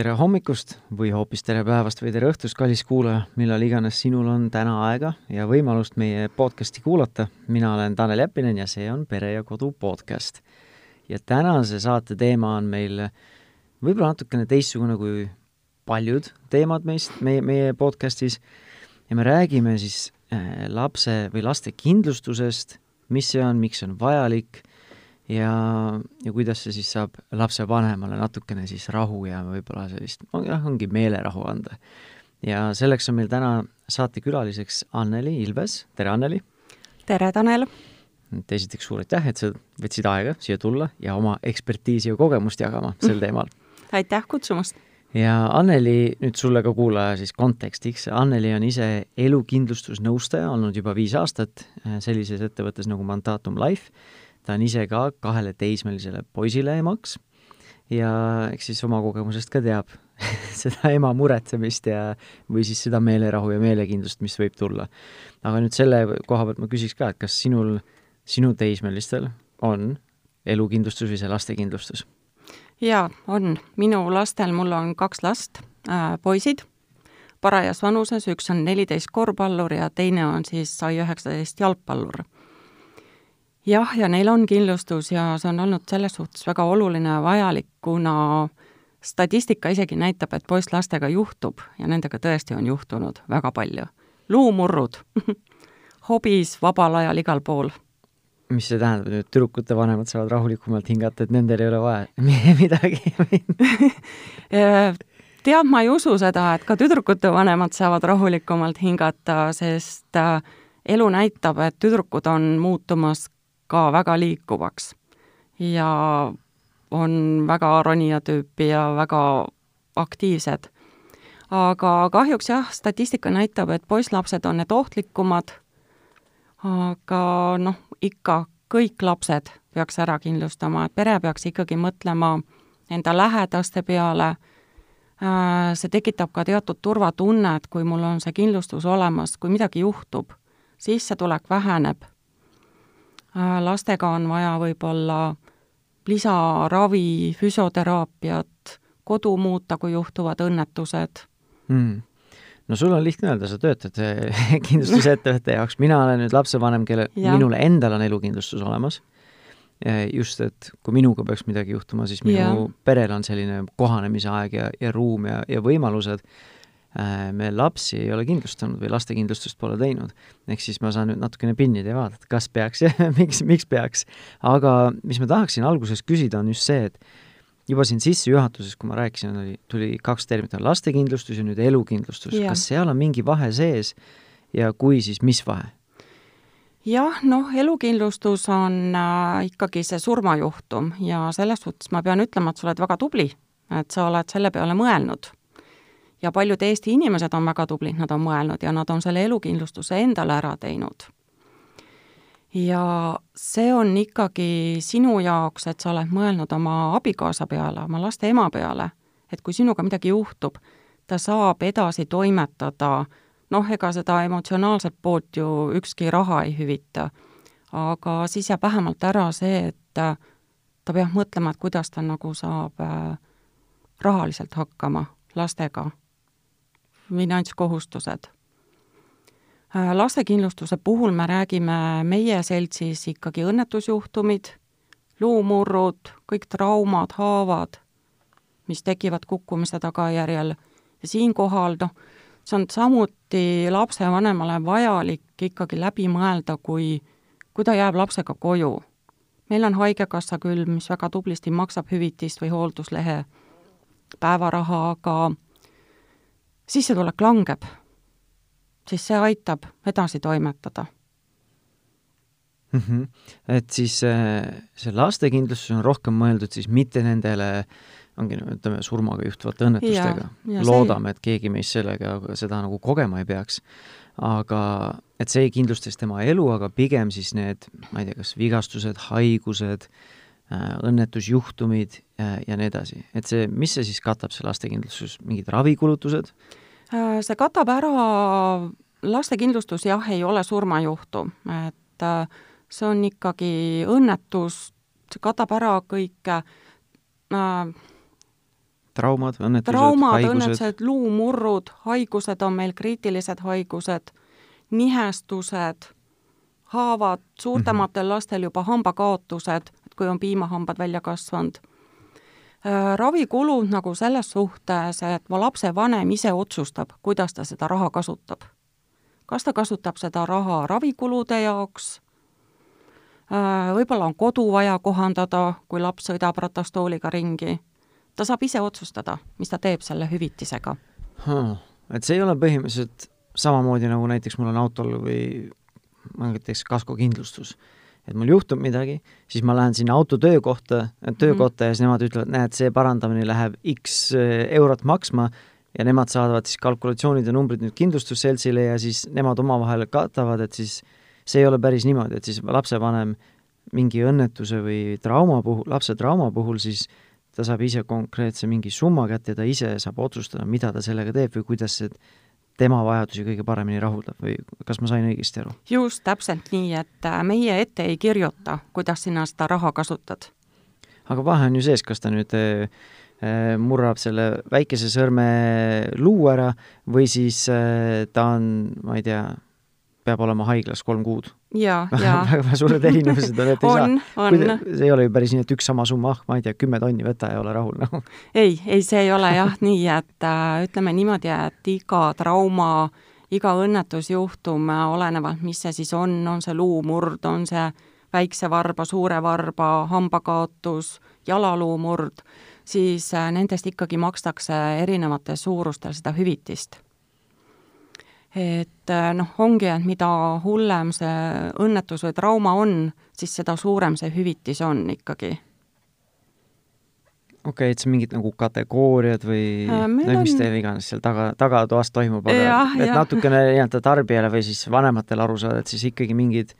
tere hommikust või hoopis tere päevast või tere õhtust, kallis kuulaja, millal iganes sinul on täna aega ja võimalust meie podcasti kuulata. mina olen Tanel Jeppinen ja see on Pere ja Kodu podcast. ja tänase saate teema on meil võib-olla natukene teistsugune kui paljud teemad meist, meie, meie podcastis ja me räägime siis äh, lapse või laste kindlustusest, mis see on, miks see on vajalik ja, ja kuidas see siis saab lapsevanemale natukene siis rahu ja võib-olla sellist, jah, ongi meelerahu anda. ja selleks on meil täna saatekülaliseks Anneli Ilves, tere Anneli! tere, Tanel! et esiteks suur aitäh, et sa võtsid aega siia tulla ja oma ekspertiisi ja kogemust jagama sel teemal. aitäh kutsumast! ja Anneli, nüüd sulle ka kuulaja siis kontekstiks, Anneli on ise elukindlustusnõustaja olnud juba viis aastat äh, sellises ettevõttes nagu Mandatum Life ta on ise ka kahele teismelisele poisile emaks ja eks siis oma kogemusest ka teab seda ema muretsemist ja, või siis seda meelerahu ja meelekindlust, mis võib tulla. aga nüüd selle koha pealt ma küsiks ka, et kas sinul, sinu teismelistel on elukindlustus või see lastekindlustus? jaa, on. minu lastel, mul on kaks last äh,, poisid, parajas vanuses, üks on neliteist korvpallur ja teine on siis sai üheksateist jalgpallur jah, ja neil on kindlustus ja see on olnud selles suhtes väga oluline ja vajalik, kuna statistika isegi näitab, et poisslastega juhtub ja nendega tõesti on juhtunud väga palju. luumurrud hobis, vabal ajal, igal pool. mis see tähendab nüüd, tüdrukute vanemad saavad rahulikumalt hingata, et nendel ei ole vaja midagi tead, ma ei usu seda, et ka tüdrukute vanemad saavad rahulikumalt hingata, sest äh, elu näitab, et tüdrukud on muutumas ka väga liikuvaks. Ja on väga ronija tüüpi ja väga aktiivsed. aga kahjuks jah, statistika näitab, et poisslapsed on need ohtlikumad, aga noh, ikka kõik lapsed peaks ära kindlustama, et pere peaks ikkagi mõtlema enda lähedaste peale, see tekitab ka teatud turvatunnet, kui mul on see kindlustus olemas, kui midagi juhtub, sissetulek väheneb. Äh, lastega on vaja võib-olla lisaravi, füsioteraapiat, kodu muuta, kui juhtuvad õnnetused. Mm.. no sul on lihtne öelda, sa töötad kindlustusettevõtte jaoks, mina olen nüüd lapsevanem, kelle, minul endal on elukindlustus olemas. just, et kui minuga peaks midagi juhtuma, siis minu ja. perel on selline kohanemise aeg ja, ja ruum ja, ja võimalused. Äh, me lapsi ei ole kindlustanud või lastekindlustust pole teinud. ehk siis ma saan nüüd natukene pinnida ja vaadata, kas peaks ja miks, miks peaks. aga mis ma tahaksin alguses küsida, on just see, et juba siin sissejuhatuses, kui ma rääkisin, oli, tuli kaks terminit, on lastekindlustus ja nüüd elukindlustus. kas seal on mingi vahe sees ja kui, siis mis vahe? jah, noh, elukindlustus on äh, ikkagi see surmajuhtum ja selles suhtes ma pean ütlema, et sa oled väga tubli, et sa oled selle peale mõelnud ja paljud Eesti inimesed on väga tublid, nad on mõelnud ja nad on selle elukindlustuse endale ära teinud. ja see on ikkagi sinu jaoks, et sa oled mõelnud oma abikaasa peale, oma laste ema peale, et kui sinuga midagi juhtub, ta saab edasi toimetada, noh, ega seda emotsionaalset poolt ju ükski raha ei hüvita, aga siis jääb vähemalt ära see, et ta peab mõtlema, et kuidas ta nagu saab äh, rahaliselt hakkama lastega finantskohustused. Äh, lastekindlustuse puhul me räägime meie seltsis ikkagi õnnetusjuhtumid, luumurrud, kõik traumad, haavad, mis tekivad kukkumise tagajärjel ja siinkohal noh, see on samuti lapsevanemale vajalik ikkagi läbi mõelda, kui, kui ta jääb lapsega koju. meil on Haigekassa küll, mis väga tublisti maksab hüvitist või hoolduslehe päevaraha, aga sissetulek langeb, siis see aitab edasi toimetada mm. -hmm. et siis äh, see lastekindlustus on rohkem mõeldud siis mitte nendele ongi ütleme, surmaga juhtuvate õnnetustega. loodame, et keegi meist sellega seda nagu kogema ei peaks. aga et see ei kindlustaks tema elu, aga pigem siis need, ma ei tea, kas vigastused, haigused, äh, õnnetusjuhtumid ja, nii edasi. et see, mis see siis katab, see lastekindlustus, mingid ravikulutused? Äh, see katab ära, lastekindlustus jah, ei ole surmajuhtum, et äh, see on ikkagi õnnetus, see katab ära kõik äh, traumad, õnnetused, traumad, haigused? õnnetused, luumurrud, haigused on meil kriitilised haigused, nihestused, haavad, suurtematel mm -hmm. lastel juba hambakaotused, kui on piimahambad välja kasvanud ravikulud nagu selles suhtes, et lapsevanem ise otsustab, kuidas ta seda raha kasutab. kas ta kasutab seda raha ravikulude jaoks, äh, võib-olla on kodu vaja kohandada, kui laps sõidab ratastooliga ringi, ta saab ise otsustada, mis ta teeb selle hüvitisega. Hmm.. Et see ei ole põhimõtteliselt samamoodi, nagu näiteks mul on autol või näiteks kaskokindlustus et mul juhtub midagi, siis ma lähen sinna auto töökohta, töökotta mm ja siis nemad ütlevad, näed, see parandamine läheb X eh, eurot maksma ja nemad saadavad siis kalkulatsioonid ja numbrid nüüd kindlustusseltsile ja siis nemad omavahel katavad, et siis see ei ole päris niimoodi, et siis lapsevanem mingi õnnetuse või trauma puhul, lapse trauma puhul siis ta saab ise konkreetse mingi summa kätte ja ta ise saab otsustada, mida ta sellega teeb või kuidas see tema vajadusi kõige paremini rahuldab või kas ma sain õigesti aru? just, täpselt nii, et äh, meie ette ei kirjuta, kuidas sina seda raha kasutad. aga vahe on ju sees, kas ta nüüd äh, äh murrab selle väikese sõrme luu ära või siis äh, ta on, ma ei tea, peab olema haiglas kolm kuud ja, ja. väga suured erinevused on, et ei on, saa. see ei ole ju päris nii, et üks sama summa, ah, ma ei tea, kümme tonni võta ja ole rahul, noh. ei, ei, see ei ole jah nii, et äh, ütleme niimoodi, et iga trauma, iga õnnetusjuhtum, äh, olenevalt, mis see siis on, on see luumurd, on see väikse varba, suure varba, hambakaotus, jalaluumurd, siis äh, nendest ikkagi makstakse erinevates suurustel seda hüvitist et äh, noh, ongi, et mida hullem see õnnetus või trauma on, siis seda suurem see hüvitis on ikkagi. okei okay,, et see mingid nagu kategooriad või äh, no mis teil iganes seal taga, tagatoas toimub, aga ja, et ja. natukene nii-öelda tarbijale või siis vanematele aru saada, et siis ikkagi mingid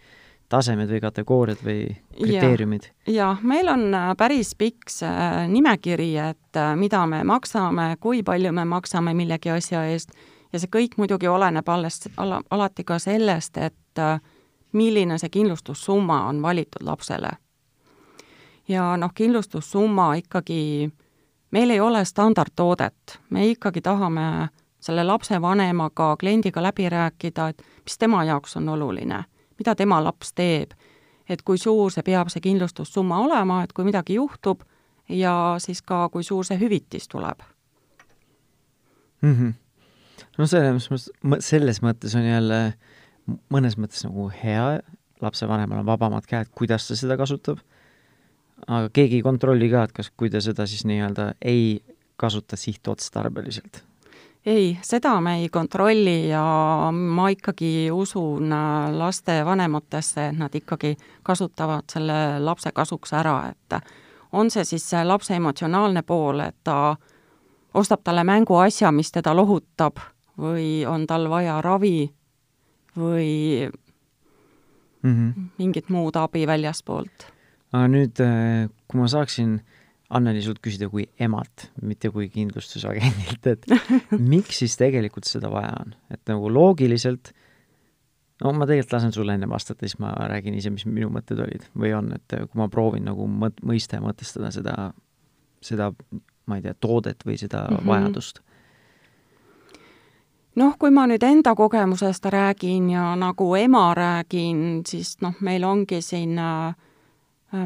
tasemed või kategooriad või kriteeriumid? jah, meil on äh, päris pikk see nimekiri, et mida me maksame, kui palju me maksame millegi asja eest ja see kõik muidugi oleneb alles ala, alati ka sellest, et äh, milline see kindlustussumma on valitud lapsele. ja noh, kindlustussumma ikkagi, meil ei ole standardtoodet, me ikkagi tahame selle lapsevanemaga, kliendiga läbi rääkida, et mis tema jaoks on oluline, mida tema laps teeb, et kui suur see peab, see kindlustussumma olema, et kui midagi juhtub ja siis ka, kui suur see hüvitis tuleb mm. -hmm no selles mõttes, selles mõttes on jälle mõnes mõttes nagu hea, lapsevanemal on vabamad käed, kuidas ta seda kasutab, aga keegi ei kontrolli ka, et kas, kui ta seda siis nii-öelda ei kasuta sihtotstarbeliselt. Ei, seda me ei kontrolli ja ma ikkagi usun äh, lastevanematesse, et nad ikkagi kasutavad selle lapse kasuks ära, et on see siis see lapse emotsionaalne pool, et ta ostab talle mänguasja, mis teda lohutab või on tal vaja ravi või mm -hmm. mingit muud abi väljaspoolt. aga nüüd, äh, kui ma saaksin Anneli sult küsida kui emalt, mitte kui kindlustusagendilt, et miks siis tegelikult seda vaja on, et nagu loogiliselt no ma tegelikult lasen sulle enne vastata, siis ma räägin ise, mis minu mõtted olid või on, et kui ma proovin nagu mõt-, mõista ja mõtestada seda, seda, ma ei tea, toodet või seda mm -hmm. vajadust noh, kui ma nüüd enda kogemusest räägin ja nagu ema räägin, siis noh, meil ongi siin äh,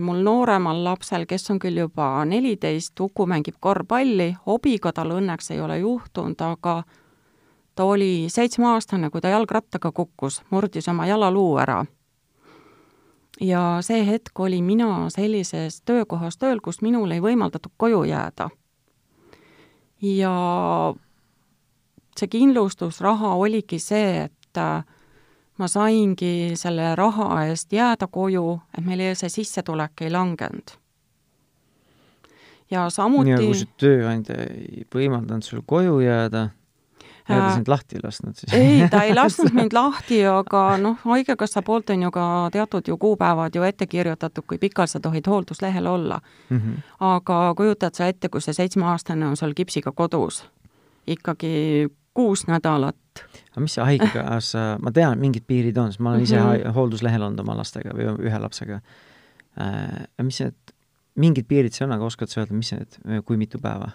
mul nooremal lapsel, kes on küll juba neliteist, Uku mängib korvpalli, hobiga tal õnneks ei ole juhtunud, aga ta oli seitsmeaastane, kui ta jalgrattaga kukkus, murdis oma jalaluu ära. ja see hetk oli mina sellises töökohas tööl, kus minul ei võimaldatud koju jääda. ja see kindlustusraha oligi see, et äh, ma saingi selle raha eest jääda koju, et meil see sissetulek ei langenud. ja samuti aga kui su tööandja ei võimaldanud sul koju jääda, ja ta äh, sind lahti ei lasknud siis? ei, ta ei lasknud mind lahti, aga noh, Haigekassa poolt on ju ka teatud ju kuupäevad ju ette kirjutatud, kui pikalt sa tohid hoolduslehel olla mm. -hmm. aga kujutad sa ette, kui see seitsmeaastane on sul kipsiga kodus, ikkagi kuus nädalat. aga mis see haigekassa, ma tean, mingid piirid on, sest ma olen ise mm -hmm. hoolduslehel olnud oma lastega või ühe lapsega äh,. mis need, mingid piirid seal on, aga oskad sa öelda, mis need, kui mitu päeva?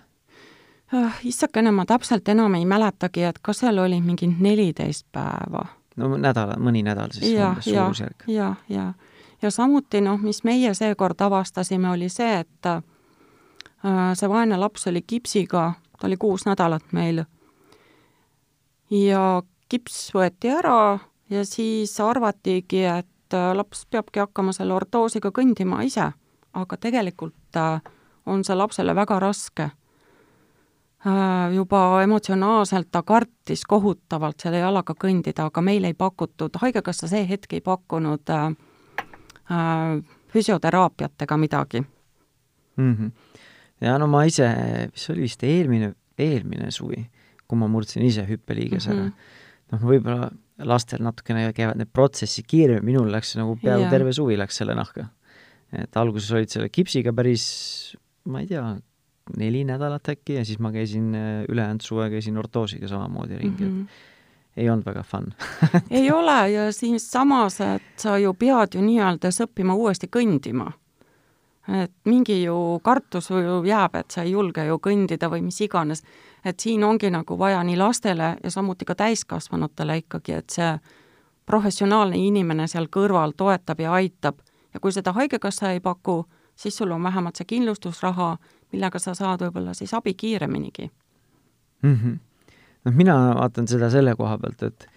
Ah, issakene, ma täpselt enam ei mäletagi, et kas seal oli mingi neliteist päeva. no nädala, mõni nädal siis ja, umbes ja, suurusjärk. ja, ja, ja samuti noh, mis meie seekord avastasime, oli see, et äh, see vaene laps oli kipsiga, ta oli kuus nädalat meil. Ja kips võeti ära ja siis arvatigi, et äh, laps peabki hakkama selle ortoosiga kõndima ise, aga tegelikult äh, on see lapsele väga raske Äh, juba emotsionaalselt ta kartis kohutavalt selle jalaga kõndida, aga meil ei pakutud, Haigekassa see hetk ei pakkunud füsioteraapiat ega midagi mm. -hmm. ja no ma ise, mis oli vist eelmine, eelmine suvi, kui ma murdsin ise hüppeliigese ära mm -hmm., noh, võib-olla lastel natukene käivad need protsessid kiiremini, minul läks nagu peaaegu yeah. terve suvi läks selle nahka. et alguses olid selle kipsiga päris, ma ei tea, neli nädalat äkki ja siis ma käisin äh, ülejäänud suve käisin ortoosiga samamoodi ringi mm, -hmm. et ei olnud väga fun ei ole ja siis samas, et sa ju pead ju nii-öelda õppima uuesti kõndima. et mingi ju kartus ju jääb, et sa ei julge ju kõndida või mis iganes. Et siin ongi nagu vaja nii lastele ja samuti ka täiskasvanutele ikkagi, et see professionaalne inimene seal kõrval toetab ja aitab ja kui seda Haigekassa ei paku, siis sul on vähemalt see kindlustusraha millega sa saad võib-olla siis abi kiireminigi mm. -hmm. noh, mina vaatan seda selle koha pealt, et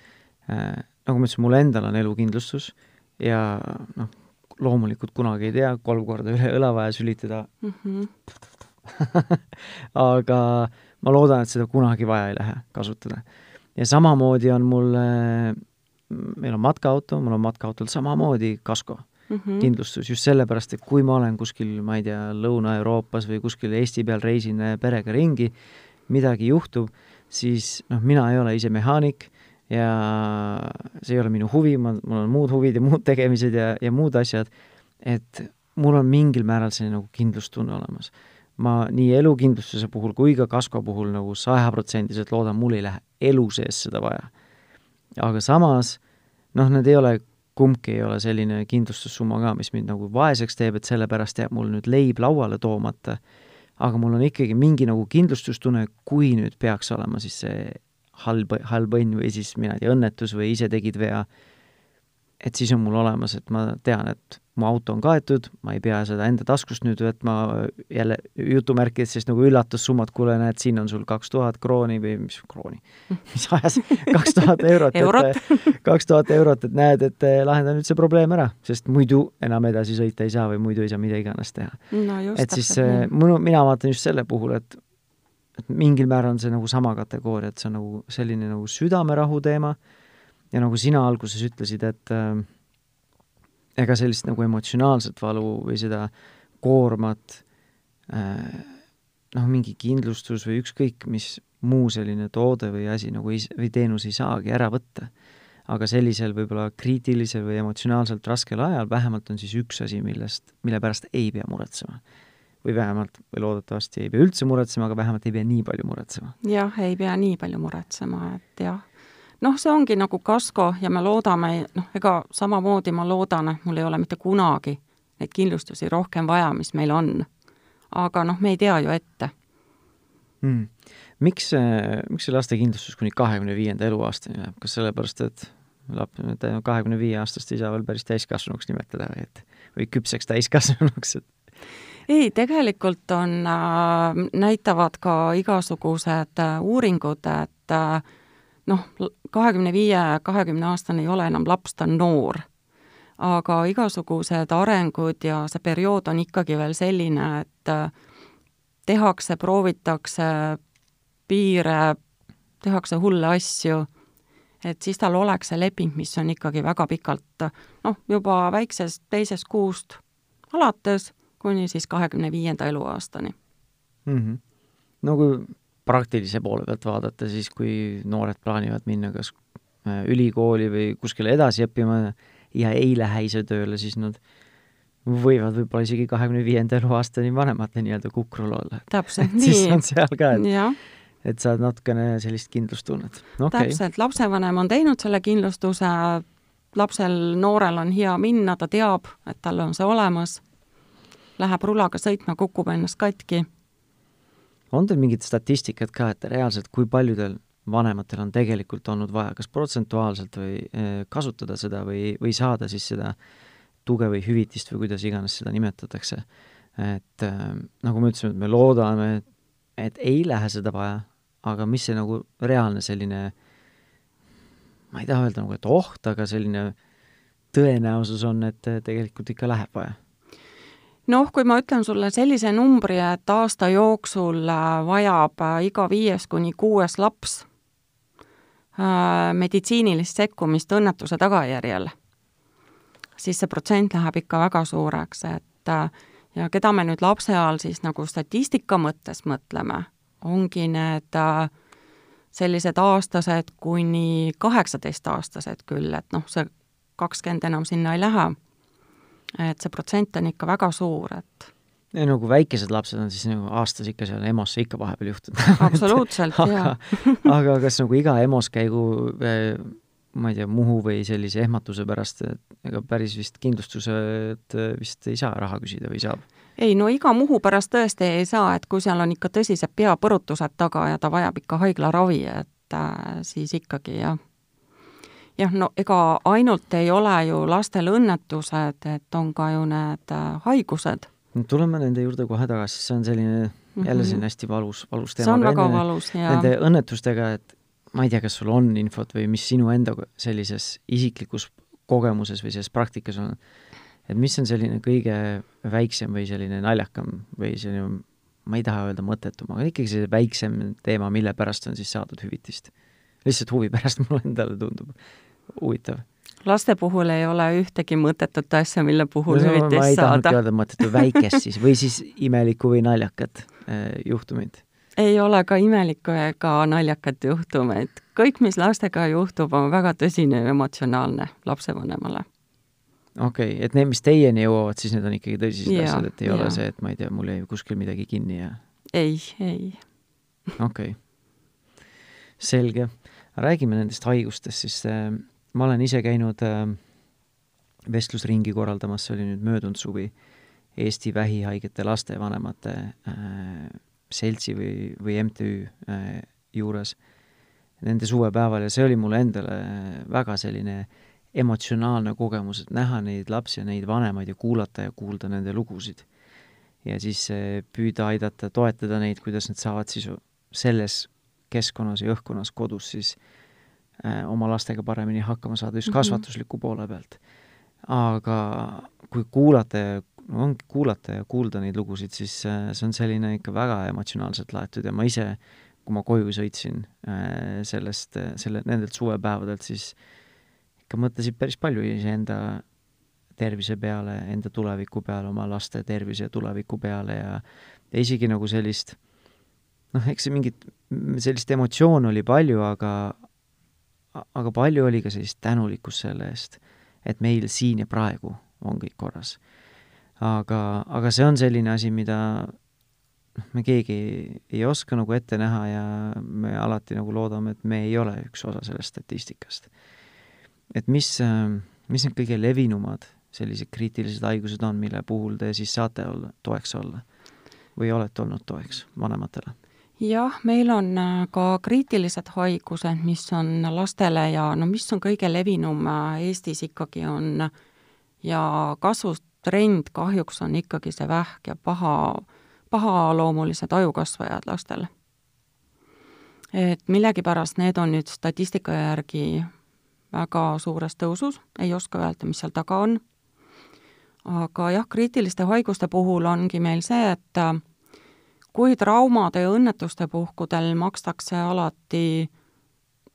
äh, nagu ma ütlesin, mul endal on elukindlustus ja noh, loomulikult kunagi ei tea, kolm korda üle õla vaja sülitada mm. -hmm. aga ma loodan, et seda kunagi vaja ei lähe kasutada. ja samamoodi on mul äh,, meil on matkaauto, mul on matkaautol samamoodi kasko mm -hmm. kindlustus just sellepärast, et kui ma olen kuskil, ma ei tea, Lõuna-Euroopas või kuskil Eesti peal reisin äh, perega ringi, midagi juhtub, siis noh, mina ei ole ise mehaanik ja see ei ole minu huvi, ma, mul on muud huvid ja muud tegemised ja, ja muud asjad, et mul on mingil määral selline nagu kindlustunne olemas. Ma nii elukindlustuse puhul kui ka kasko puhul nagu sajaprotsendiliselt loodan, mul ei lähe elu sees seda vaja. aga samas noh, need ei ole kumbki ei ole selline kindlustussumma ka, mis mind nagu vaeseks teeb, et sellepärast jääb mul nüüd leib lauale toomata, aga mul on ikkagi mingi nagu kindlustustunne, kui nüüd peaks olema siis see halb, halb õnn või siis mina ei tea, õnnetus või ise tegid vea, et siis on mul olemas, et ma tean, et mu auto on kaetud, ma ei pea seda enda taskust nüüd võtma jälle jutumärkides, sest nagu üllatussummat, kuule, näed, siin on sul kaks tuhat krooni või mis krooni, mis ajas, kaks tuhat eurot eurot. kaks tuhat eurot, et näed, et eh, lahendan nüüd see probleem ära, sest muidu enam edasi sõita ei saa või muidu ei saa mida iganes teha. No,. et siis äh, minu, mina vaatan just selle puhul, et et mingil määral on see nagu sama kategooria, et see on nagu selline nagu südamerahu teema ja nagu sina alguses ütlesid, et äh, ega sellist nagu emotsionaalset valu või seda koormat äh, noh, mingi kindlustus või ükskõik mis muu selline toode või asi nagu ei, või teenus ei saagi ära võtta. aga sellisel võib-olla kriitilisel või emotsionaalselt raskel ajal vähemalt on siis üks asi, millest, mille pärast ei pea muretsema. või vähemalt, või loodetavasti ei pea üldse muretsema, aga vähemalt ei pea nii palju muretsema. jah, ei pea nii palju muretsema, et jah noh, see ongi nagu kasko ja me loodame, noh, ega samamoodi ma loodan, et mul ei ole mitte kunagi neid kindlustusi rohkem vaja, mis meil on. aga noh, me ei tea ju ette. Mm.. miks miks see lastekindlustus kuni kahekümne viienda eluaastani läheb, kas sellepärast, et laps, kahekümne viie aastast ei saa veel päris täiskasvanuks nimetada või et, või küpseks täiskasvanuks, et? Ei, tegelikult on äh,, näitavad ka igasugused äh, uuringud, et äh, noh, kahekümne viie, kahekümne aastane ei ole enam laps, ta on noor. aga igasugused arengud ja see periood on ikkagi veel selline, et äh, tehakse, proovitakse piire, tehakse hulle asju, et siis tal oleks see leping, mis on ikkagi väga pikalt noh, juba väiksest teisest kuust alates kuni siis kahekümne viienda eluaastani mm. -hmm. no kui praktilise poole pealt vaadata, siis kui noored plaanivad minna kas äh, ülikooli või kuskile edasi õppima ja ei lähe ise tööle, siis nad võivad võib-olla isegi kahekümne viienda eluaastani vanemate nii-öelda kukrul olla. täpselt nii. siis on seal ka, et, et saad natukene sellist kindlustunnet. Okay.. täpselt, lapsevanem on teinud selle kindlustuse, lapsel, noorel on hea minna, ta teab, et tal on see olemas, läheb rulaga sõitma, kukub ennast katki on teil mingit statistikat ka, et reaalselt, kui paljudel vanematel on tegelikult olnud vaja kas protsentuaalselt või eh, kasutada seda või, või saada siis seda tuge või hüvitist või kuidas iganes seda nimetatakse. et äh, nagu me ütlesime, et me loodame, et ei lähe seda vaja, aga mis see nagu reaalne selline, ma ei taha öelda nagu, et oht, aga selline tõenäosus on, et tegelikult ikka läheb vaja noh, kui ma ütlen sulle sellise numbri, et aasta jooksul äh, vajab äh, iga viies kuni kuues laps äh, meditsiinilist sekkumist õnnetuse tagajärjel, siis see protsent läheb ikka väga suureks, et ja keda me nüüd lapse all siis nagu statistika mõttes mõtleme, ongi need sellised aastased kuni kaheksateistaastased küll, et noh, see kakskümmend enam sinna ei lähe et see protsent on ikka väga suur, et ja no kui väikesed lapsed on, siis nagu aastas ikka seal EMO-sse ikka vahepeal juhtub absoluutselt jaa. aga kas nagu iga EMO-s käigu eh, ma ei tea, Muhu või sellise ehmatuse pärast, et ega päris vist kindlustused vist ei saa raha küsida või saab? ei no iga Muhu pärast tõesti ei saa, et kui seal on ikka tõsised peapõrutused taga ja ta vajab ikka haiglaravi, et äh, siis ikkagi jah jah, no ega ainult ei ole ju lastel õnnetused, et on ka ju need äh, haigused. tuleme nende juurde kohe tagasi, see on selline mm -hmm. jälle selline hästi valus, valus teema. see on väga valus, jaa. Nende õnnetustega, et ma ei tea, kas sul on infot või mis sinu enda sellises isiklikus kogemuses või selles praktikas on, et mis on selline kõige väiksem või selline naljakam või selline, ma ei taha öelda mõttetum, aga ikkagi see väiksem teema, mille pärast on siis saadud hüvitist lihtsalt huvi pärast mulle endale tundub huvitav. laste puhul ei ole ühtegi mõttetut asja, mille puhul no, hüvitist saada. ma ei tahtnudki öelda mõttetu, väikest siis, või siis imelikku või naljakat äh, juhtumit? ei ole ka imelikku ega naljakat juhtumit. kõik, mis lastega juhtub, on väga tõsine ja emotsionaalne lapsevanemale okei okay,, et need, mis teieni jõuavad, siis need on ikkagi tõsised ja, asjad, et ei ja. ole see, et ma ei tea, mul jäi kuskil midagi kinni ja ei, ei. okei okay selge. Räägime nendest haigustest, siis äh, ma olen ise käinud äh, vestlusringi korraldamas, see oli nüüd möödunud suvi, Eesti Vähihaigete Lastevanemate äh, seltsi või, või MTÜ äh, juures nende suvepäeval ja see oli mulle endale väga selline emotsionaalne kogemus, et näha neid lapsi ja neid vanemaid ja kuulata ja kuulda nende lugusid. ja siis äh, püüda aidata, toetada neid, kuidas nad saavad siis selles keskkonnas ja õhkkonnas kodus siis äh, oma lastega paremini hakkama saada just mm -hmm. kasvatusliku poole pealt. aga kui kuulata ja no ongi kuulata ja kuulda neid lugusid, siis äh, see on selline ikka väga emotsionaalselt laetud ja ma ise, kui ma koju sõitsin äh, sellest, äh, selle, nendelt suvepäevadelt, siis ikka mõtlesin päris palju iseenda tervise peale, enda tuleviku peale, oma laste tervise ja tuleviku peale ja ja isegi nagu sellist noh, eks mingit, sellist emotsiooni oli palju, aga aga palju oli ka sellist tänulikkust selle eest, et meil siin ja praegu on kõik korras. aga, aga see on selline asi, mida noh, me keegi ei oska nagu ette näha ja me alati nagu loodame, et me ei ole üks osa sellest statistikast. et mis, mis need kõige levinumad sellised kriitilised haigused on, mille puhul te siis saate olla, toeks olla? või olete olnud toeks vanematele? Jah, meil on äh, ka kriitilised haigused, mis on lastele ja no mis on kõige levinum äh, Eestis ikkagi on ja kasvutrend kahjuks on ikkagi see vähk ja paha, pahaloomulised ajukasvajad lastel. et millegipärast need on nüüd statistika järgi väga suures tõusus, ei oska öelda, mis seal taga on. aga jah, kriitiliste haiguste puhul ongi meil see, et äh, kui traumade ja õnnetuste puhkudel makstakse alati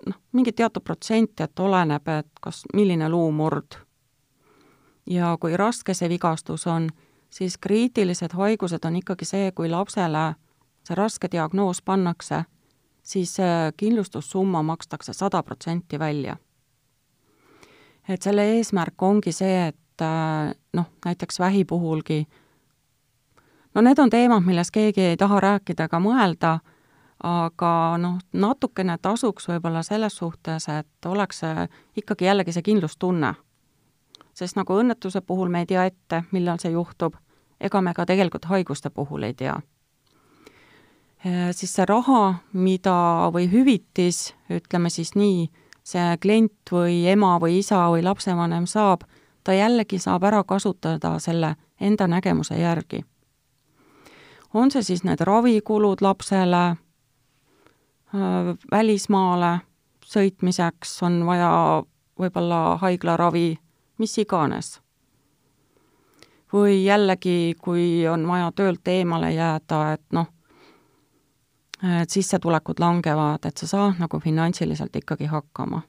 noh, mingi teatud protsent, et oleneb, et kas, milline luumurd. ja kui raske see vigastus on, siis kriitilised haigused on ikkagi see, kui lapsele see raske diagnoos pannakse, siis kindlustussumma makstakse sada protsenti välja. et selle eesmärk ongi see, et noh, näiteks vähi puhulgi no need on teemad, millest keegi ei taha rääkida ega mõelda, aga noh, natukene tasuks võib-olla selles suhtes, et oleks see ikkagi jällegi see kindlustunne. sest nagu õnnetuse puhul me ei tea ette, millal see juhtub, ega me ka tegelikult haiguste puhul ei tea. siis see raha, mida, või hüvitis, ütleme siis nii, see klient või ema või isa või lapsevanem saab, ta jällegi saab ära kasutada selle enda nägemuse järgi. On see siis need ravikulud lapsele, välismaale sõitmiseks on vaja võib-olla haiglaravi, mis iganes. või jällegi, kui on vaja töölt eemale jääda, et noh, et sissetulekud langevad, et sa saad nagu finantsiliselt ikkagi hakkama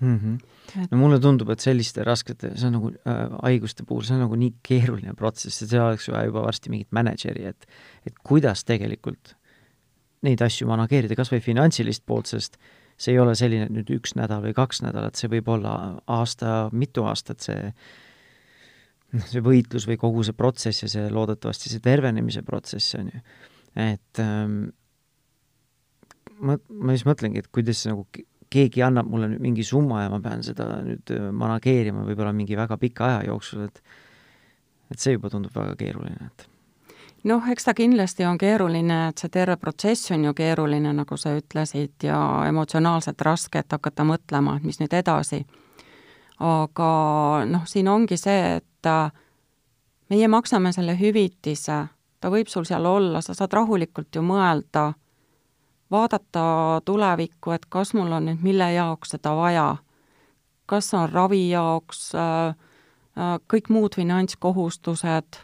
mm. -hmm. Et... no mulle tundub, et selliste raskete, see on nagu äh, haiguste puhul, see on nagu nii keeruline protsess, et see oleks vaja juba varsti mingit mänedžeri, et et kuidas tegelikult neid asju manageerida, kas või finantsilist poolt, sest see ei ole selline nüüd üks nädal või kaks nädalat, see võib olla aasta, mitu aastat, see noh, see võitlus või kogu see protsess ja see loodetavasti see tervenemise protsess, on ju. Et ähm, ma, ma just mõtlengi, et kuidas nagu keegi annab mulle nüüd mingi summa ja ma pean seda nüüd äh, manageerima võib-olla mingi väga pika aja jooksul, et et see juba tundub väga keeruline, et noh, eks ta kindlasti on keeruline, et see terve protsess on ju keeruline, nagu sa ütlesid, ja emotsionaalselt raske, et hakata mõtlema, et mis nüüd edasi. aga noh, siin ongi see, et äh, meie maksame selle hüvitise ta võib sul seal olla, sa saad rahulikult ju mõelda, vaadata tulevikku, et kas mul on nüüd mille jaoks seda vaja. kas on ravi jaoks äh,, äh, kõik muud finantskohustused,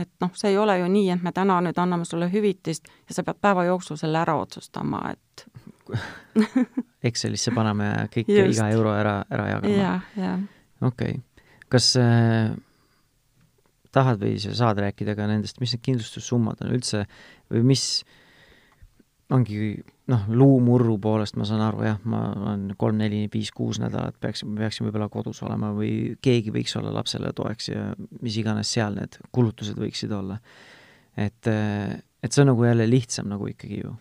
et noh, see ei ole ju nii, et me täna nüüd anname sulle hüvitist ja sa pead päeva jooksul selle ära otsustama, et Excelisse paneme kõik iga euro ära, ära jagama? jah, jah. okei okay., kas äh, tahad või sa saad rääkida ka nendest, mis need kindlustussummad on üldse või mis ongi noh, luumurru poolest ma saan aru jah, ma olen kolm, neli, viis, kuus nädalat peaksin, peaksin võib-olla kodus olema või keegi võiks olla lapsele toeks ja mis iganes seal need kulutused võiksid olla. et, et see on nagu jälle lihtsam nagu ikkagi ju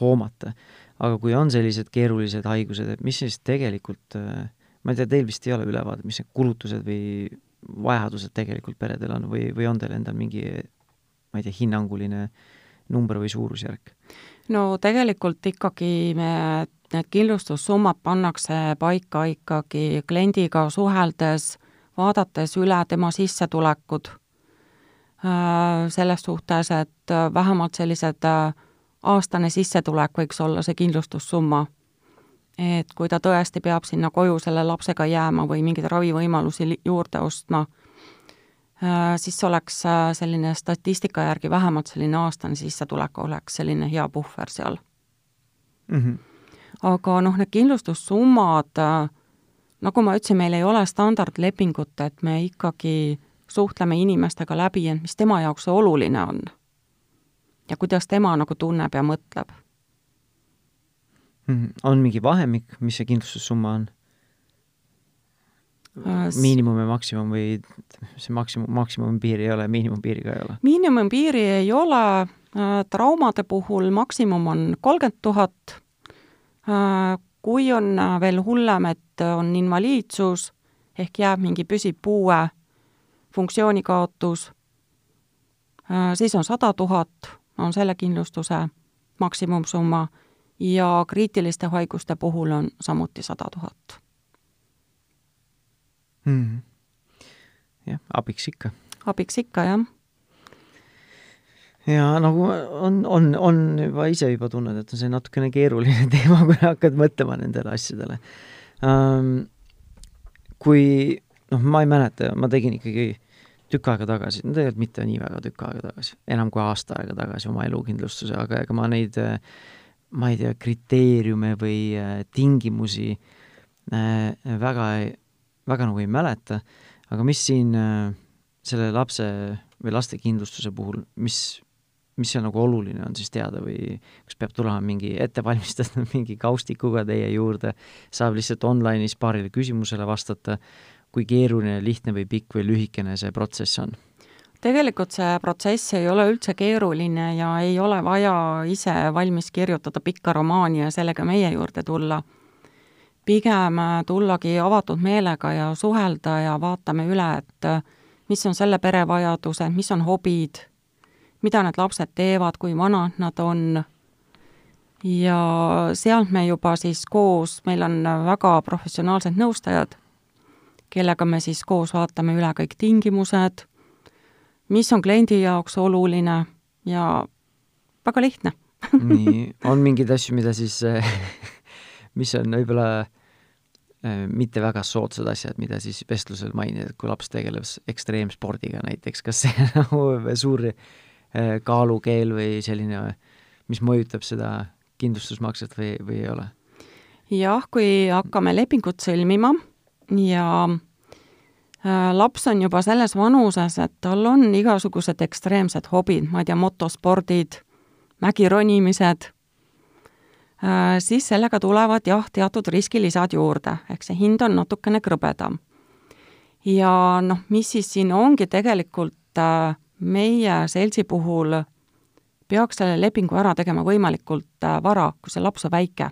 hoomata. aga kui on sellised keerulised haigused, et mis siis tegelikult, ma ei tea, teil vist ei ole ülevaadet, mis need kulutused või vajadused tegelikult peredel on või, või on teil endal mingi ma ei tea, hinnanguline number või suurusjärk? No tegelikult ikkagi me, need kindlustussummad pannakse paika ikkagi kliendiga suheldes, vaadates üle tema sissetulekud, äh, selles suhtes, et vähemalt sellised äh, aastane sissetulek võiks olla see kindlustussumma. Et kui ta tõesti peab sinna koju selle lapsega jääma või mingeid ravivõimalusi juurde ostma, äh, siis oleks äh, selline statistika järgi vähemalt selline aastane sissetulek oleks selline hea puhver seal mm. -hmm. aga noh, need kindlustussummad, äh, nagu ma ütlesin, meil ei ole standardlepingut, et me ikkagi suhtleme inimestega läbi, et mis tema jaoks oluline on. ja kuidas tema nagu tunneb ja mõtleb Mhm. on mingi vahemik, mis see kindlustussumma on? Miinimum ja maksimum või see maksimum, maksimumpiiri ei ole, miinimumpiiri ka ei ole? miinimumpiiri ei ole, äh, traumade puhul maksimum on kolmkümmend tuhat, äh, kui on äh, veel hullem, et on invaliidsus ehk jääb mingi püsiv puue, funktsioonikaotus, siis on sada tuhat, on selle kindlustuse maksimumsumma. Ja kriitiliste haiguste puhul on samuti sada tuhat mm.. jah, abiks ikka. abiks ikka, jah. ja nagu on, on, on juba ise juba tunned, et on see natukene keeruline teema, kui hakkad mõtlema nendele asjadele um,. kui noh, ma ei mäleta, ma tegin ikkagi tükk aega tagasi, no tegelikult mitte nii väga tükk aega tagasi, enam kui aasta aega tagasi oma elukindlustuse, aga ega ma neid ma ei tea, kriteeriume või äh, tingimusi äh, väga, väga nagu ei mäleta, aga mis siin äh, selle lapse või lastekindlustuse puhul, mis, mis seal nagu oluline on siis teada või kas peab tulema mingi ettevalmistatud mingi kaustikuga teie juurde, saab lihtsalt online'is paarile küsimusele vastata, kui keeruline, lihtne või pikk või lühikene see protsess on tegelikult see protsess ei ole üldse keeruline ja ei ole vaja ise valmis kirjutada pikka romaani ja sellega meie juurde tulla. Pigem tullagi avatud meelega ja suhelda ja vaatame üle, et mis on selle pere vajadused, mis on hobid, mida need lapsed teevad, kui vanad nad on. Ja sealt me juba siis koos, meil on väga professionaalsed nõustajad, kellega me siis koos vaatame üle kõik tingimused, mis on kliendi jaoks oluline ja väga lihtne. Nii, on mingeid asju, mida siis mis on võib-olla äh, mitte väga soodsad asjad, mida siis vestlusel mainida, et kui laps tegeleb ekstreemspordiga näiteks, kas see nagu suur äh, kaalukeel või selline, mis mõjutab seda kindlustusmakset või, või ei ole? jah, kui hakkame lepingut sõlmima ja äh, laps on juba selles vanuses, et tal on igasugused ekstreemsed hobid, ma ei tea, motospordid, mägironimised, siis sellega tulevad jah, teatud riskilisad juurde, ehk see hind on natukene krõbedam. ja noh, mis siis siin ongi tegelikult äh, meie seltsi puhul peaks selle lepingu ära tegema võimalikult äh, vara, kui see laps on väike.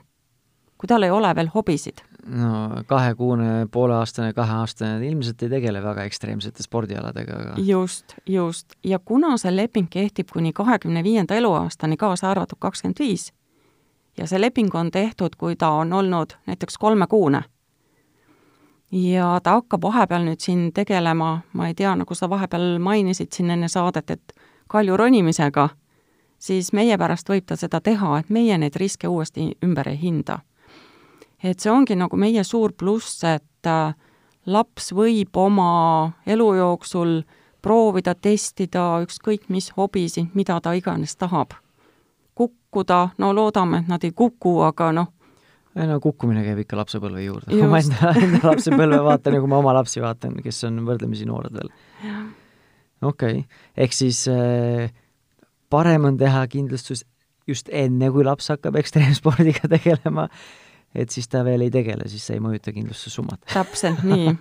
kui tal ei ole veel hobisid. no kahekuune, pooleaastane, kaheaastane ilmselt ei tegele väga ekstreemsete spordialadega, aga just, just. ja kuna see leping kehtib kuni kahekümne viienda eluaastani, kaasa arvatud kakskümmend viis, ja see leping on tehtud, kui ta on olnud näiteks kolmekuune, ja ta hakkab vahepeal nüüd siin tegelema, ma ei tea, nagu sa vahepeal mainisid siin enne saadet, et kalju ronimisega siis meie pärast võib ta seda teha, et meie neid riske uuesti ümber ei hinda. et see ongi nagu meie suur pluss, et äh, laps võib oma elu jooksul proovida, testida ükskõik mis hobisid, mida ta iganes tahab. Kukkuda, no loodame, et nad ei kuku, aga noh, no kukkumine käib ikka lapsepõlve juurde. ma enda, enda lapsepõlve vaatan ja kui ma oma lapsi vaatan, kes on võrdlemisi noored veel. okei okay., ehk siis äh, parem on teha kindlustus just enne, kui laps hakkab ekstreemspordiga tegelema, et siis ta veel ei tegele, siis see ei mõjuta kindlustussummat. täpselt nii.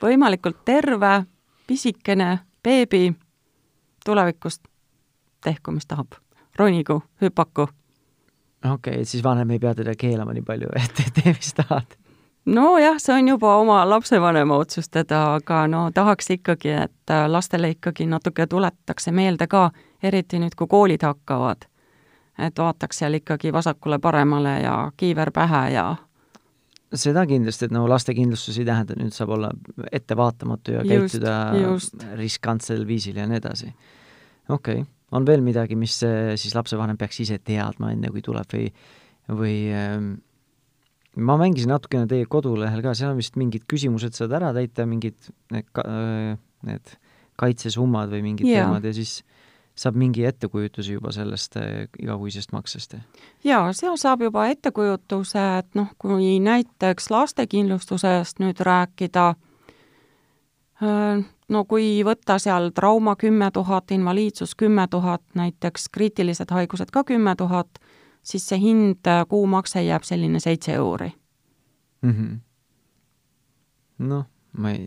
võimalikult terve, pisikene beebi tulevikust tehku, mis tahab. Ronigu, hüpaku. okei okay,, et siis vanem ei pea teda keelama nii palju, et tee, mis tahad nojah, see on juba oma lapsevanema otsustada, aga no tahaks ikkagi, et lastele ikkagi natuke tuletatakse meelde ka, eriti nüüd, kui koolid hakkavad, et vaataks seal ikkagi vasakule-paremale ja kiiver pähe ja seda kindlasti, et no lastekindlustus ei tähenda, et nüüd saab olla ettevaatamatu ja just, käituda just. riskantsel viisil ja nii edasi. okei okay., on veel midagi, mis eh, siis lapsevanem peaks ise teadma, enne kui tuleb või, või ähm, ma mängisin natukene teie kodulehel ka, seal on vist mingid küsimused saad ära täita, mingid need ka, äh, need kaitsesummad või mingid yeah. teemad ja siis saab mingi ettekujutuse juba sellest äh, igakuisest maksest? jaa, seal saab juba ettekujutuse, et noh, kui näiteks lastekindlustusest nüüd rääkida, äh, no kui võtta seal trauma kümme tuhat, invaliidsus kümme tuhat, näiteks kriitilised haigused ka kümme tuhat, siis see hind, äh, kuumakse jääb selline seitse euri mm. -hmm. noh, ma ei,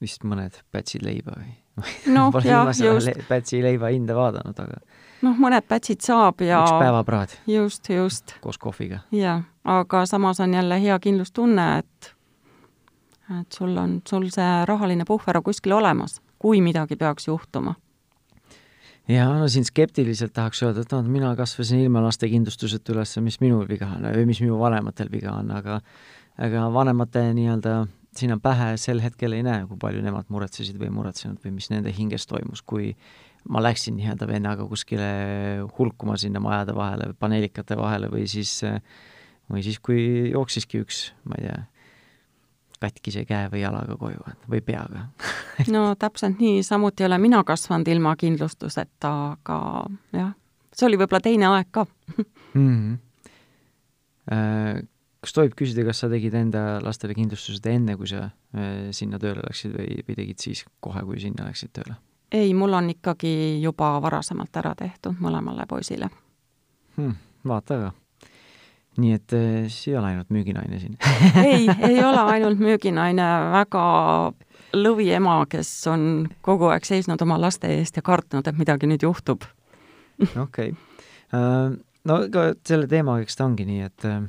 vist mõned pätsid leiba või noh, jah, just. pätsi leiva hinda vaadanud, aga noh, mõned pätsid saab ja üks päevapraad. just, just. koos kohviga. jah, aga samas on jälle hea kindlustunne, et et sul on, sul see rahaline puhver on kuskil olemas, kui midagi peaks juhtuma. Jaa, no siin skeptiliselt tahaks öelda, et noh, mina kasvasin ilma lastekindlustuseta üles, mis minul viga on või mis minu vanematel viga on, aga aga vanemate nii-öelda sinna pähe sel hetkel ei näe, kui palju nemad muretsesid või muretsenud või mis nende hinges toimus, kui ma läksin nii-öelda vennaga kuskile hulkuma sinna majade vahele, paneelikate vahele või siis, või siis, kui jooksiski üks, ma ei tea, katkise käe või jalaga koju või peaga no täpselt nii, samuti ei ole mina kasvanud ilma kindlustuseta, aga jah, see oli võib-olla teine aeg ka mm. -hmm. Kas tohib küsida, kas sa tegid enda lastele kindlustused enne, kui sa äh, sinna tööle läksid või, või tegid siis kohe, kui sinna läksid tööle? ei, mul on ikkagi juba varasemalt ära tehtud mõlemale poisile hmm,. vaata aga nii et äh, siis ei ole ainult müüginaine siin ei, ei ole ainult müüginaine, väga lõviema, kes on kogu aeg seisnud oma laste eest ja kartnud, et midagi nüüd juhtub. okei. Äh, no ka selle teemaga, eks ta ongi nii, et äh,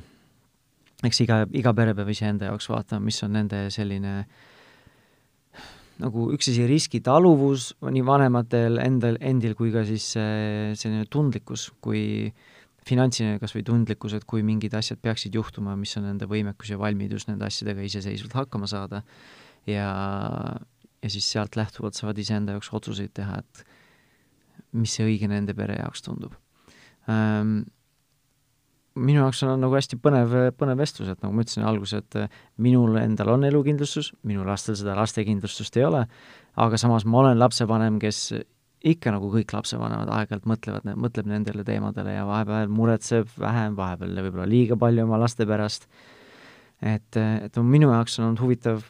eks iga, iga pere peab iseenda jaoks vaatama, mis on nende selline nagu üks asi, riskitaluvus nii vanematel endal, endil kui ka siis selline tundlikkus, kui finantsiline kas või tundlikkus, et kui mingid asjad peaksid juhtuma, mis on nende võimekus ja valmidus nende asjadega iseseisvalt hakkama saada. Ja, ja siis sealt lähtuvalt saavad iseenda jaoks otsuseid teha, et mis see õige nende pere jaoks tundub. Ähm, minu jaoks on nagu hästi põnev, põnev vestlus, et nagu ma ütlesin alguses, et äh, minul endal on elukindlustus, minu lastel seda lastekindlustust ei ole, aga samas ma olen lapsevanem, kes ikka nagu kõik lapsevanemad aeg-ajalt mõtlevad, mõtleb nendele teemadele ja vahepeal muretseb vähem, vahepeal võib-olla liiga palju oma laste pärast. et, et minu jaoks on olnud huvitav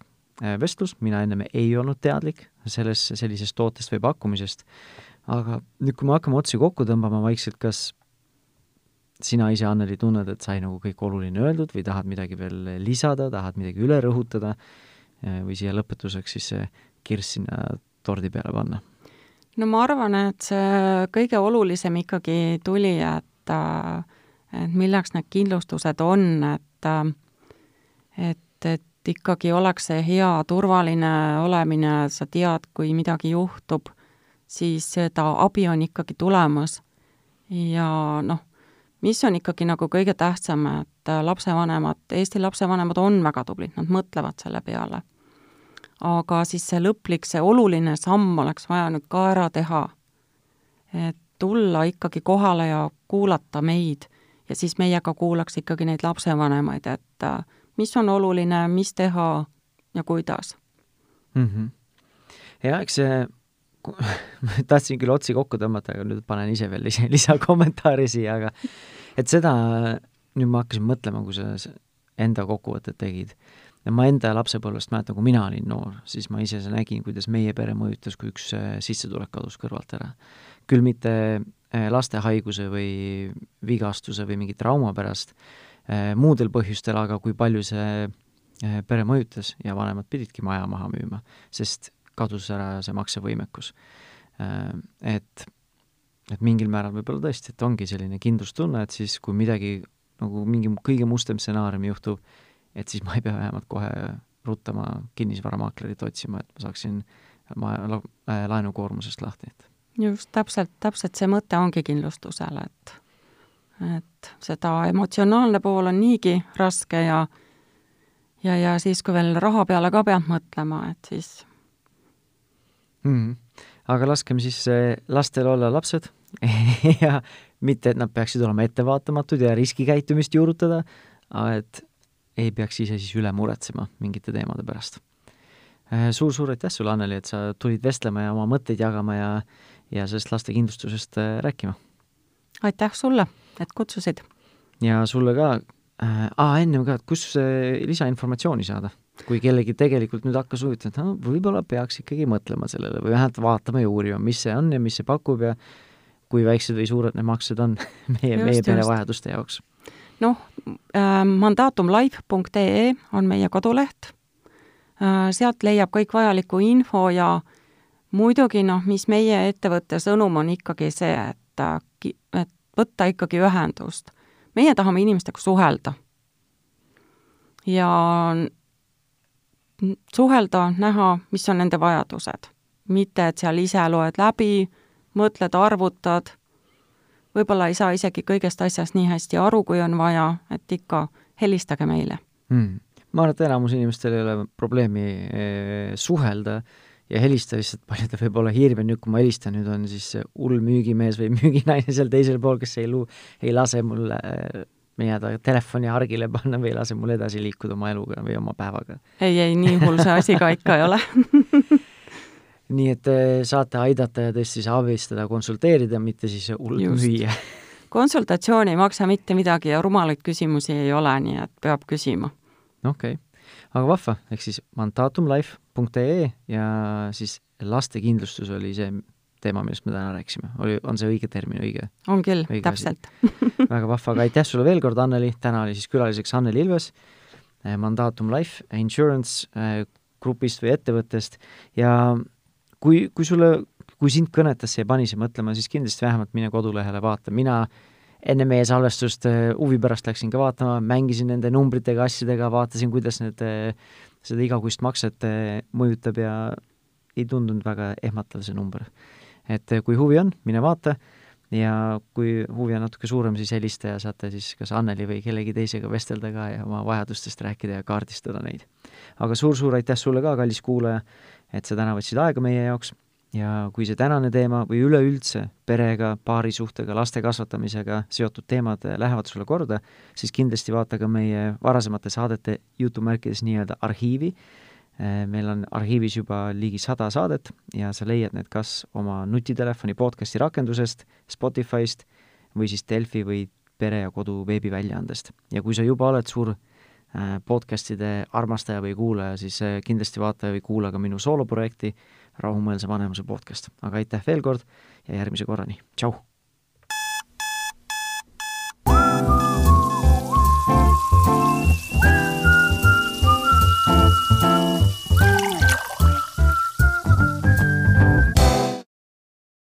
äh, vestlus, mina ennem ei olnud teadlik sellest, sellisest tootest või pakkumisest, aga nüüd, kui me hakkame otsi kokku tõmbama vaikselt, kas sina ise, Anneli, tunned, et sai nagu kõik oluline öeldud või tahad midagi veel lisada, tahad midagi üle rõhutada või siia lõpetuseks siis kirss sinna tordi peale panna? No ma arvan, et see kõige olulisem ikkagi tuli, et et milleks need kindlustused on, et et, et ikkagi oleks see hea turvaline olemine, sa tead, kui midagi juhtub, siis seda abi on ikkagi tulemas. ja noh mis on ikkagi nagu kõige tähtsam, et lapsevanemad, Eesti lapsevanemad on väga tublid, nad mõtlevad selle peale. Aga siis see lõplik, see oluline samm oleks vaja nüüd ka ära teha. et tulla ikkagi kohale ja kuulata meid ja siis meie ka kuulaks ikkagi neid lapsevanemaid, et mis on oluline, mis teha ja kuidas mm. -hmm. ja eks see tahtsin küll otsi kokku tõmmata, aga nüüd panen ise veel lisa, lisakommentaari siia, aga et seda, nüüd ma hakkasin mõtlema, kui sa enda kokkuvõtted tegid. Ja ma enda lapsepõlvest mäletan, kui mina olin noor, siis ma ise nägin, kuidas meie pere mõjutas, kui üks äh, sissetulek kadus kõrvalt ära. küll mitte äh, laste haiguse või vigastuse või mingi trauma pärast, äh, muudel põhjustel, aga kui palju see pere mõjutas ja vanemad pididki maja maha müüma, sest kadus ära see maksevõimekus. Et et mingil määral võib-olla tõesti, et ongi selline kindlustunne, et siis kui midagi nagu mingi kõige mustem stsenaarium juhtub, et siis ma ei pea vähemalt kohe ruttama kinnisvaramaaklerit otsima, et ma saaksin ma la, äh, laenukoormusest lahti, just, täpselt, täpselt see mõte ongi kindlustusel, et et seda emotsionaalne pool on niigi raske ja ja, ja siis, kui veel raha peale ka pead mõtlema, et siis mm. aga laskem siis eh, lastel olla lapsed ja mitte, et nad peaksid olema ettevaatamatud ja riskikäitumist juurutada, et ei peaks ise siis üle muretsema mingite teemade pärast suur,. suur-suur aitäh sulle, Anneli, et sa tulid vestlema ja oma mõtteid jagama ja, ja sellest lastekindlustusest eh, rääkima. aitäh sulle, et kutsusid! ja sulle ka äh,, aa, ennem ka, et kus lisainformatsiooni saada? kui kellelgi tegelikult nüüd hakkas huvitama, et no, võib-olla peaks ikkagi mõtlema sellele või vähemalt vaatama ja uurima, mis see on ja mis see pakub ja kui väiksed või suured need maksed on meie, meie pere vajaduste jaoks. Noh äh,, mandatumlife.ee on meie koduleht äh,, sealt leiab kõik vajaliku info ja muidugi noh, mis meie ettevõtte sõnum on ikkagi see, et, äh, et võtta ikkagi ühendust. meie tahame inimestega suhelda. ja suhelda, näha, mis on nende vajadused. mitte, et seal ise loed läbi, mõtled, arvutad, võib-olla ei saa isegi kõigest asjast nii hästi aru, kui on vaja, et ikka helistage meile. Hmm.. ma arvan, et enamus inimestel ei ole probleemi eh, suhelda ja helistada lihtsalt, paljudel võib olla hirm, et nüüd, kui ma helistan, nüüd on siis hull müügimees või müüginaine seal teisel pool, kes ei lu-, ei lase mul eh, jääda telefoni hargile panna või ei lase mul edasi liikuda oma eluga või oma päevaga. ei, ei, nii hull see asi ka ikka ei ole nii et eh, saate aidata ja tõesti siis abistada, konsulteerida, mitte siis hullult müüa. Konsultatsioon ei maksa mitte midagi ja rumalaid küsimusi ei ole, nii et peab küsima. okei. Okay., aga vahva, ehk siis mandatumlife.ee ja siis lastekindlustus oli see teema, millest me täna rääkisime, oli, on see õige termin, õige? on küll, täpselt. Väga vahva, aga aitäh sulle veel kord, Anneli, täna oli siis külaliseks Anneli Ilves, eh, Mandatum Life Insurance eh, grupist või ettevõttest. Ja kui, kui sulle, kui sind kõnetas see ja pani see mõtlema, siis kindlasti vähemalt mine kodulehele vaata, mina enne meie salvestust eh, huvi pärast läksin ka vaatama, mängisin nende numbritega, asjadega, vaatasin, kuidas need, seda igakuist makset mõjutab ja ei tundunud väga ehmatav, see number. et kui huvi on, mine vaata ja kui huvi on natuke suurem, siis helista ja saate siis kas Anneli või kellegi teisega vestelda ka ja oma vajadustest rääkida ja kaardistada neid. aga suur-suur aitäh sulle ka, kallis kuulaja, et sa täna võtsid aega meie jaoks ja kui see tänane teema või üleüldse perega, paarisuhtega, laste kasvatamisega seotud teemad lähevad sulle korda, siis kindlasti vaata ka meie varasemate saadete jutumärkides nii-öelda arhiivi, Äh, meil on arhiivis juba ligi sada saadet ja sa leiad need kas oma nutitelefoni podcasti rakendusest, Spotify'st või siis Delfi või Pere ja Kodu veebiväljaandest. ja kui sa juba oled suur podcastide armastaja või kuulaja, siis äh, kindlasti vaata või kuula ka minu sooloprojekti Rahumeelse vanemuse podcast. aga aitäh veel kord ja järgmise korrani, tšau!